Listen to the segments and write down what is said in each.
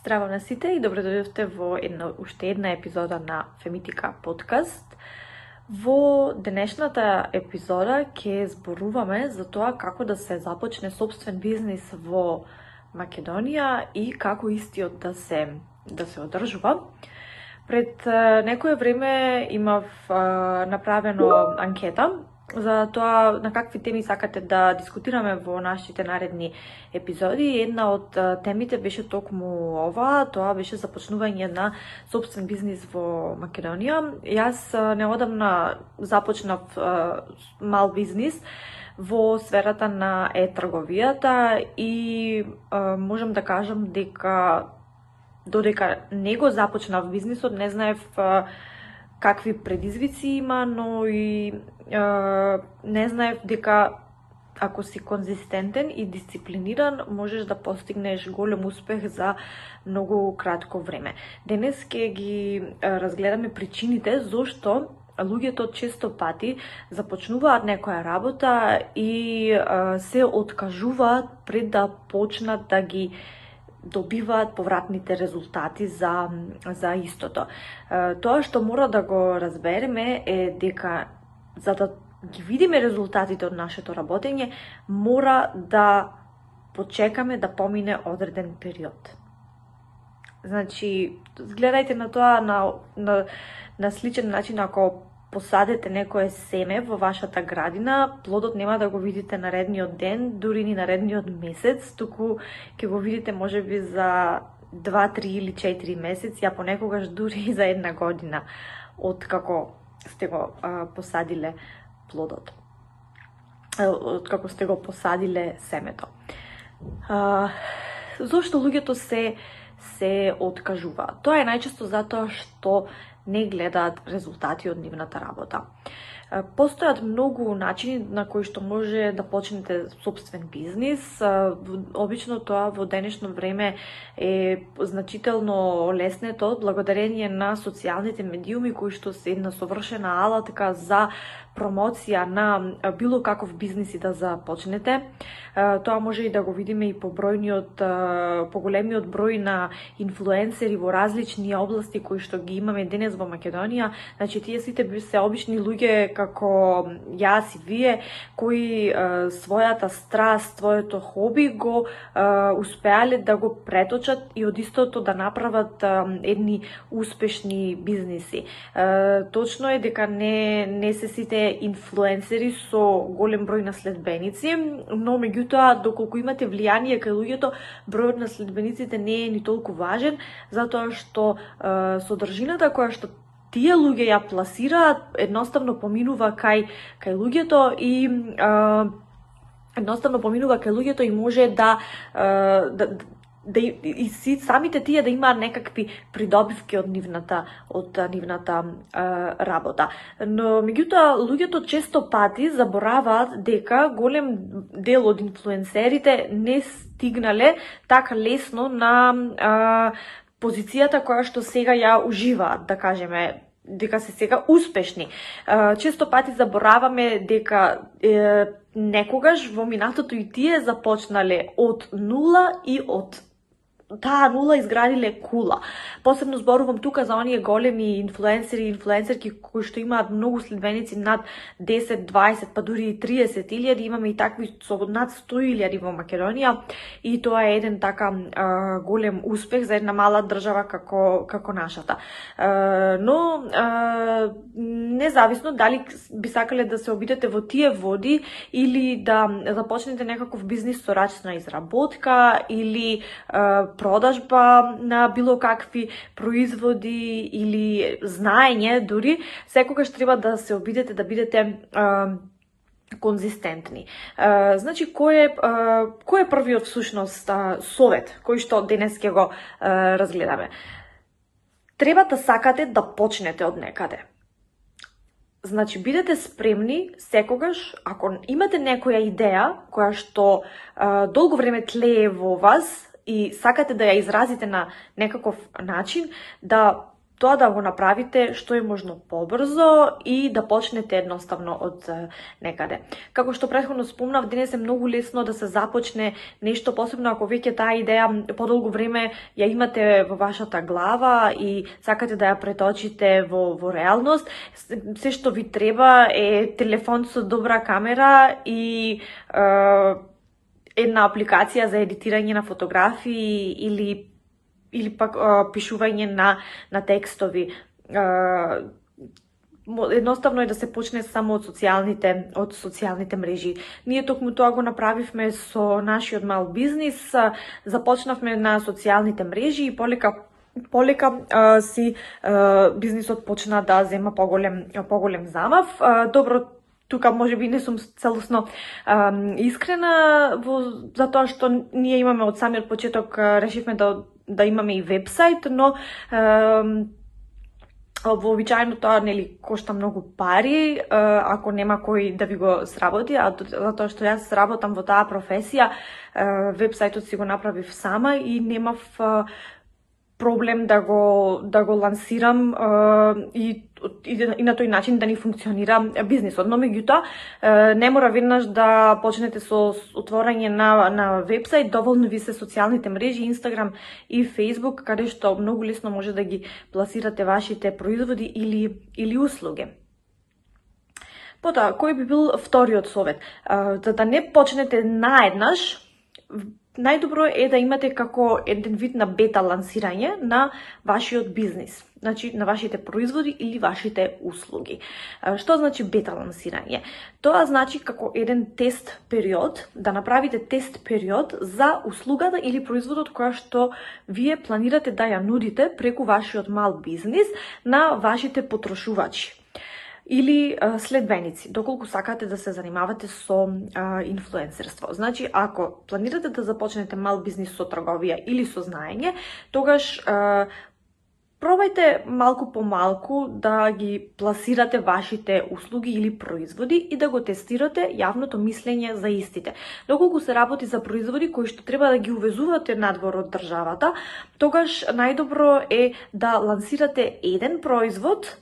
Здраво на сите и добро дојдовте во една, уште една епизода на Фемитика подкаст. Во денешната епизода ќе зборуваме за тоа како да се започне собствен бизнис во Македонија и како истиот да се да се одржува. Пред некое време имав направено анкета за тоа на какви теми сакате да дискутираме во нашите наредни епизоди. Една од темите беше токму ова, тоа беше започнување на собствен бизнис во Македонија. Јас неодамна започнав мал бизнис во сферата на е-трговијата и можам да кажам дека додека не го започнав бизнисот, не знаев какви предизвици има, но и е, не знаев дека ако си конзистентен и дисциплиниран, можеш да постигнеш голем успех за многу кратко време. Денес ќе ги разгледаме причините зошто луѓето често пати започнуваат некоја работа и се откажуваат пред да почнат да ги добиваат повратните резултати за, за истото. Тоа што мора да го разбереме е дека за да ги видиме резултатите од нашето работење, мора да почекаме да помине одреден период. Значи, гледајте на тоа на, на, на сличен начин ако посадете некое семе во вашата градина, плодот нема да го видите наредниот ден, дури ни наредниот месец, туку ќе го видите можеби за 2, 3 или 4 месеци, а понекогаш дури и за една година од како сте го а, посадиле плодот. Од како сте го посадиле семето. А, зошто луѓето се се откажуваат? Тоа е најчесто затоа што не гледаат резултати од нивната работа. Постојат многу начини на кои што може да почнете собствен бизнис. Обично тоа во денешно време е значително леснето благодарение на социјалните медиуми кои што се една совршена алатка за промоција на било каков бизнис и да започнете. Тоа може и да го видиме и по бројниот, по големиот број на инфлуенсери во различни области кои што ги имаме денес во Македонија. Значи, тие сите се обични луѓе како јас и вие, кои својата страст, своето хоби го успеале да го преточат и од истото да направат едни успешни бизниси. Точно е дека не, не се сите инфлуенсери со голем број на следбеници, но меѓутоа доколку имате влијание кај луѓето, бројот на следбениците не е ни толку важен, затоа што е, содржината која што тие луѓе ја пласираат, едноставно поминува кај кај луѓето и а, едноставно поминува кај луѓето и може да, а, да да и си, самите тие да имаат некакви придобивки од нивната од нивната е, работа. Но меѓутоа луѓето често пати забораваат дека голем дел од инфлуенсерите не стигнале така лесно на е, позицијата која што сега ја уживаат, да кажеме, дека се сега успешни. Често пати забораваме дека е, некогаш во минатото и тие започнале од нула и од таа нула изградиле кула. Посебно зборувам тука за оние големи инфлуенсери и инфлуенсерки кои што имаат многу следбеници над 10, 20, па дури и 30 илјади. Имаме и такви со над 100 илјади во Македонија и тоа е еден така а, голем успех за една мала држава како како нашата. А, но а, независно дали би сакале да се обидете во тие води или да започнете некаков бизнис со рачна изработка или а, продажба на било какви производи или знаење дури, секогаш треба да се обидете да бидете а, конзистентни. А, значи, кој е, а, кој е првиот всушност а, совет кој што денес ќе го а, разгледаме? Треба да сакате да почнете од некаде. Значи, бидете спремни секогаш, ако имате некоја идеја која што а, долго време тлее во вас, и сакате да ја изразите на некаков начин, да тоа да го направите што е можно побрзо и да почнете едноставно од некаде. Како што претходно спомнав, денес е многу лесно да се започне нешто, посебно ако веќе таа идеја подолго време ја имате во вашата глава и сакате да ја преточите во, во реалност. Се што ви треба е телефон со добра камера и е, една апликација за едитирање на фотографии или или пак а, пишување на на текстови. А, едноставно е да се почне само од социјалните од социјалните мрежи. Ние токму тоа го направивме со нашиот мал бизнис, започнавме на социјалните мрежи и полека полека а, си а, бизнисот почна да зема поголем поголем замав. А, добро тука може би не сум целосно а, искрена во затоа што ние имаме од самиот почеток решивме да да имаме и вебсайт, но а, вообичаено тоа нели кошта многу пари, ако нема кој да ви го сработи, а затоа што јас работам во таа професија, вебсајтот си го направив сама и немав проблем да го да го лансирам и и, и на тој начин да ни функционира бизнисот. Но меѓутоа не мора веднаш да почнете со отворање на на вебсайт, доволно ви се социјалните мрежи Инстаграм и Фейсбук каде што многу лесно може да ги пласирате вашите производи или или услуги. Потоа, кој би бил вториот совет? За да не почнете наеднаш, најдобро е да имате како еден вид на бета лансирање на вашиот бизнис, значи на вашите производи или вашите услуги. Што значи бета лансирање? Тоа значи како еден тест период, да направите тест период за услугата или производот која што вие планирате да ја нудите преку вашиот мал бизнис на вашите потрошувачи или а, следбеници, доколку сакате да се занимавате со а, инфлуенсерство. Значи, ако планирате да започнете мал бизнис со трговија или со знаење, тогаш а, пробајте малку по малку да ги пласирате вашите услуги или производи и да го тестирате јавното мислење за истите. Доколку се работи за производи кои што треба да ги увезувате надвор од државата, тогаш најдобро е да лансирате еден производ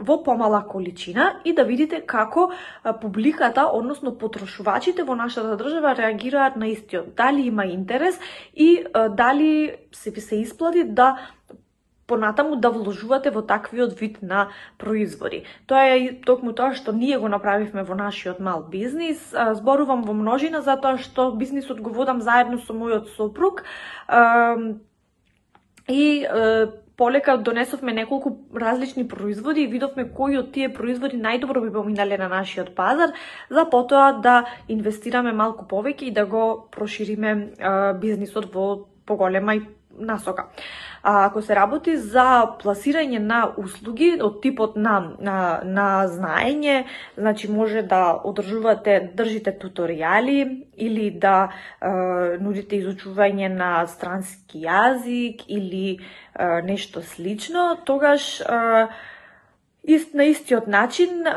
во помала количина и да видите како публиката, односно потрошувачите во нашата држава реагираат на истиот. Дали има интерес и дали се ви се исплати да понатаму да вложувате во таквиот вид на производи. Тоа е токму тоа што ние го направивме во нашиот мал бизнис. Зборувам во множина затоа што бизнисот го водам заедно со мојот сопруг. И полека донесовме неколку различни производи и видовме кои од тие производи најдобро би поминале на нашиот пазар, за потоа да инвестираме малку повеќе и да го прошириме бизнисот во поголема и насока. А, ако се работи за пласирање на услуги од типот на, на, на знаење, значи може да одржувате, држите туторијали или да е, нудите изучување на странски јазик или е, нешто слично, тогаш е, Ист, на истиот начин е,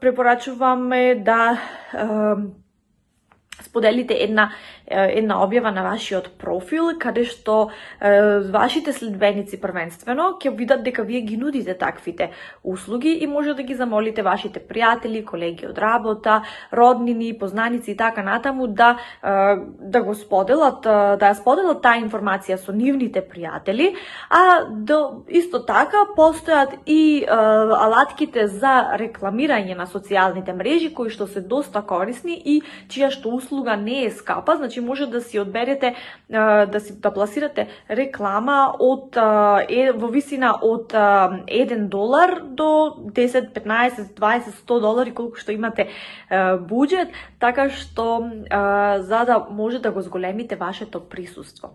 препорачуваме да е, споделите една една објава на вашиот профил каде што е, вашите следбеници првенствено ќе видат дека вие ги нудите таквите услуги и може да ги замолите вашите пријатели, колеги од работа, роднини, познаници и така натаму да е, да го споделат, да ја споделат таа информација со нивните пријатели, а до, исто така постојат и е, алатките за рекламирање на социјалните мрежи кои што се доста корисни и чија што услуга не е скапа, значи Значи може да си одберете да си да пласирате реклама од е, во висина од 1 долар до 10, 15, 20, 100 долари колку што имате буџет, така што за да може да го зголемите вашето присуство.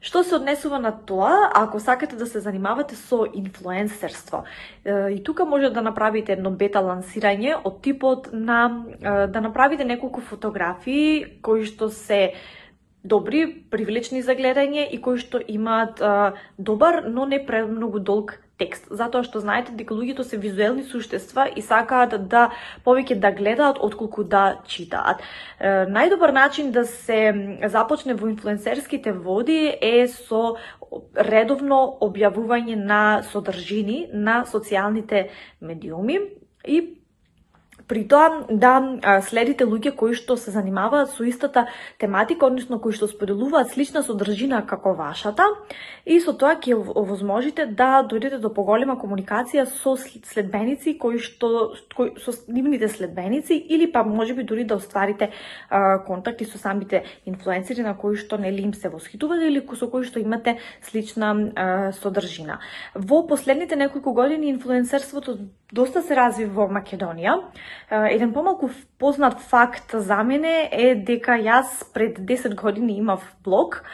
Што се однесува на тоа, ако сакате да се занимавате со инфлуенсерство? И тука може да направите едно бета лансирање од типот на да направите неколку фотографии кои што се добри, привлечни за гледање и кои што имаат добар, но не премногу долг текст, затоа што знаете дека луѓето се визуелни суштества и сакаат да повеќе да гледаат отколку да читаат. Е, најдобар начин да се започне во инфлуенсерските води е со редовно објавување на содржини на социјалните медиуми и при тоа да следите луѓе кои што се занимаваат со истата тематика, односно кои што споделуваат слична содржина како вашата и со тоа ќе овозможите да дојдете до поголема комуникација со следбеници кои што кои, со нивните следбеници или па можеби дури да остварите а, контакти со самите инфлуенсери на кои што нели им се восхитувате или со кои што имате слична а, содржина. Во последните неколку години инфлуенсерството доста се разви во Македонија Еден помалку познат факт за мене е дека јас пред 10 години имав блог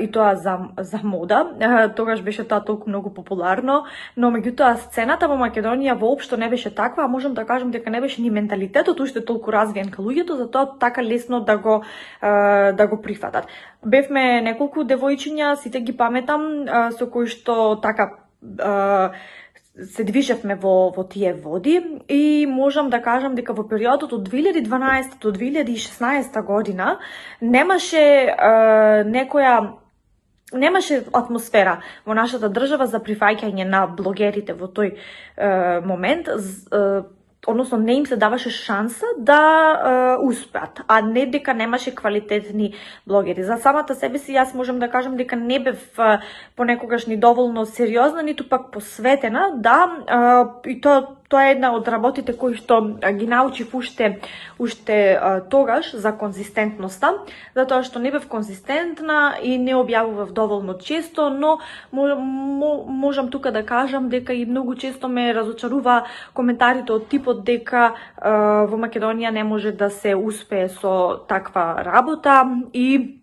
и тоа за, за мода. Тогаш беше тоа толку многу популарно, но меѓутоа сцената во Македонија воопшто не беше таква, а можам да кажам дека не беше ни менталитетот уште толку развиен кај луѓето, затоа така лесно да го да го прифатат. Бевме неколку девојчиња, сите ги паметам, со кои што така се движевме во, во тие води и можам да кажам дека во периодот од 2012 до 2016 година немаше е, некоја немаше атмосфера во нашата држава за прифаќање на блогерите во тој е, момент. Е, односно не им се даваше шанса да е, успеат, а не дека немаше квалитетни блогери. За самата себе си јас можам да кажам дека не бев е, понекогаш ни доволно сериозна, ниту пак посветена, да, е, и тоа тоа е една од работите кои што ги научив уште уште тогаш за конзистентноста, затоа што не бев конзистентна и не објавував доволно често, но можам тука да кажам дека и многу често ме разочарува коментарите од типот дека во Македонија не може да се успее со таква работа и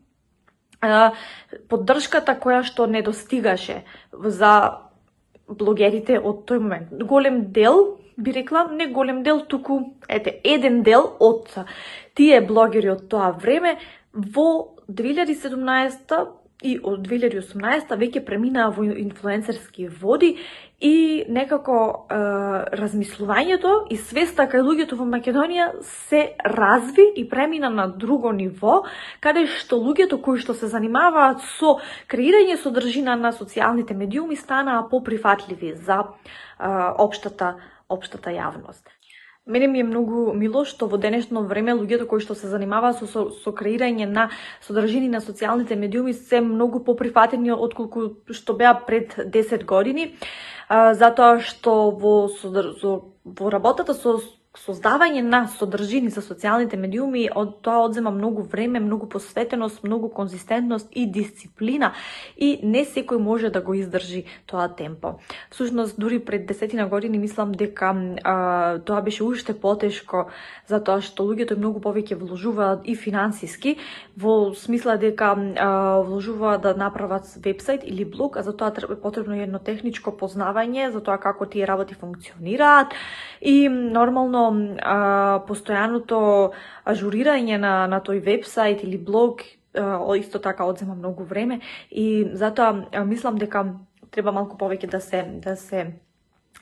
поддршката која што недостигаше за блогерите од тој момент. Голем дел, би рекла, не голем дел, туку, ете, еден дел од тие блогери од тоа време во 2017 и од 2018 веќе преминаа во инфлуенсерски води и некако е, размислувањето и свеста кај луѓето во Македонија се разви и премина на друго ниво, каде што луѓето кои што се занимаваат со креирање содржина на социјалните медиуми станаа поприфатливи за е, општата општата јавност. Мене ми е многу мило што во денешно време луѓето кои што се занимаваат со, со, со креирање на содржини на социјалните медиуми се многу поприфатени отколку што беа пред 10 години, а, затоа што во, со, во работата со создавање на содржини за социјалните медиуми, од тоа одзема многу време, многу посветеност, многу конзистентност и дисциплина и не секој може да го издржи тоа темпо. Всушност, дури пред десетина години мислам дека а, тоа беше уште потешко затоа што луѓето многу повеќе вложуваат и финансиски во смисла дека а, вложуваат да направат вебсайт или блог, а за тоа е потребно едно техничко познавање за тоа како тие работи функционираат и нормално а, постојаното ажурирање на, на тој вебсайт или блог а, исто така одзема многу време и затоа а, мислам дека треба малку повеќе да се да се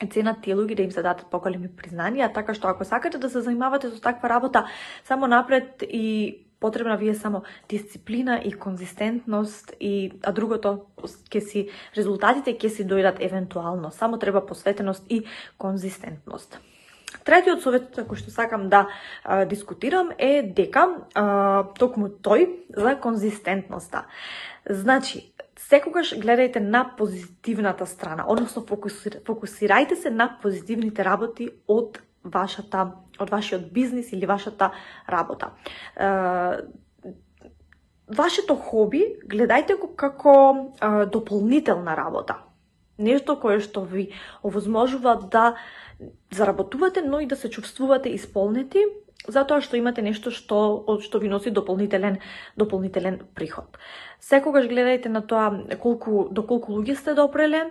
ценат тие луѓе да им се дадат поголеми признанија, така што ако сакате да се занимавате со таква работа, само напред и потребна ви е само дисциплина и конзистентност и а другото ќе си резултатите ќе си дојдат евентуално. Само треба посветеност и конзистентност. Третиот совет кој што сакам да а, дискутирам е дека а, токму тој за конзистентноста. Значи, секогаш гледајте на позитивната страна, односно фокусир, фокусирајте се на позитивните работи од вашата од вашиот бизнис или вашата работа. А, вашето хоби гледајте го како а, дополнителна работа. Нешто кое што ви овозможува да заработувате, но и да се чувствувате исполнети, затоа што имате нешто што од што ви носи дополнителен дополнителен приход. Секогаш гледајте на тоа колку до колку луѓе сте допреле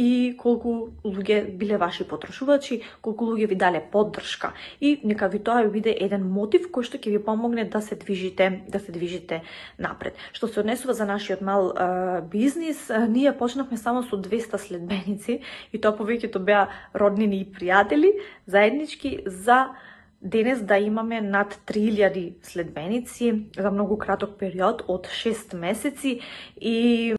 и колку луѓе биле ваши потрошувачи, колку луѓе ви дале поддршка и нека ви тоа биде еден мотив кој што ќе ви помогне да се движите, да се движите напред. Што се однесува за нашиот мал е, бизнис, а, ние почнавме само со 200 следбеници и тоа повеќето беа роднини и пријатели заеднички за денес да имаме над 3000 следбеници за многу краток период од 6 месеци и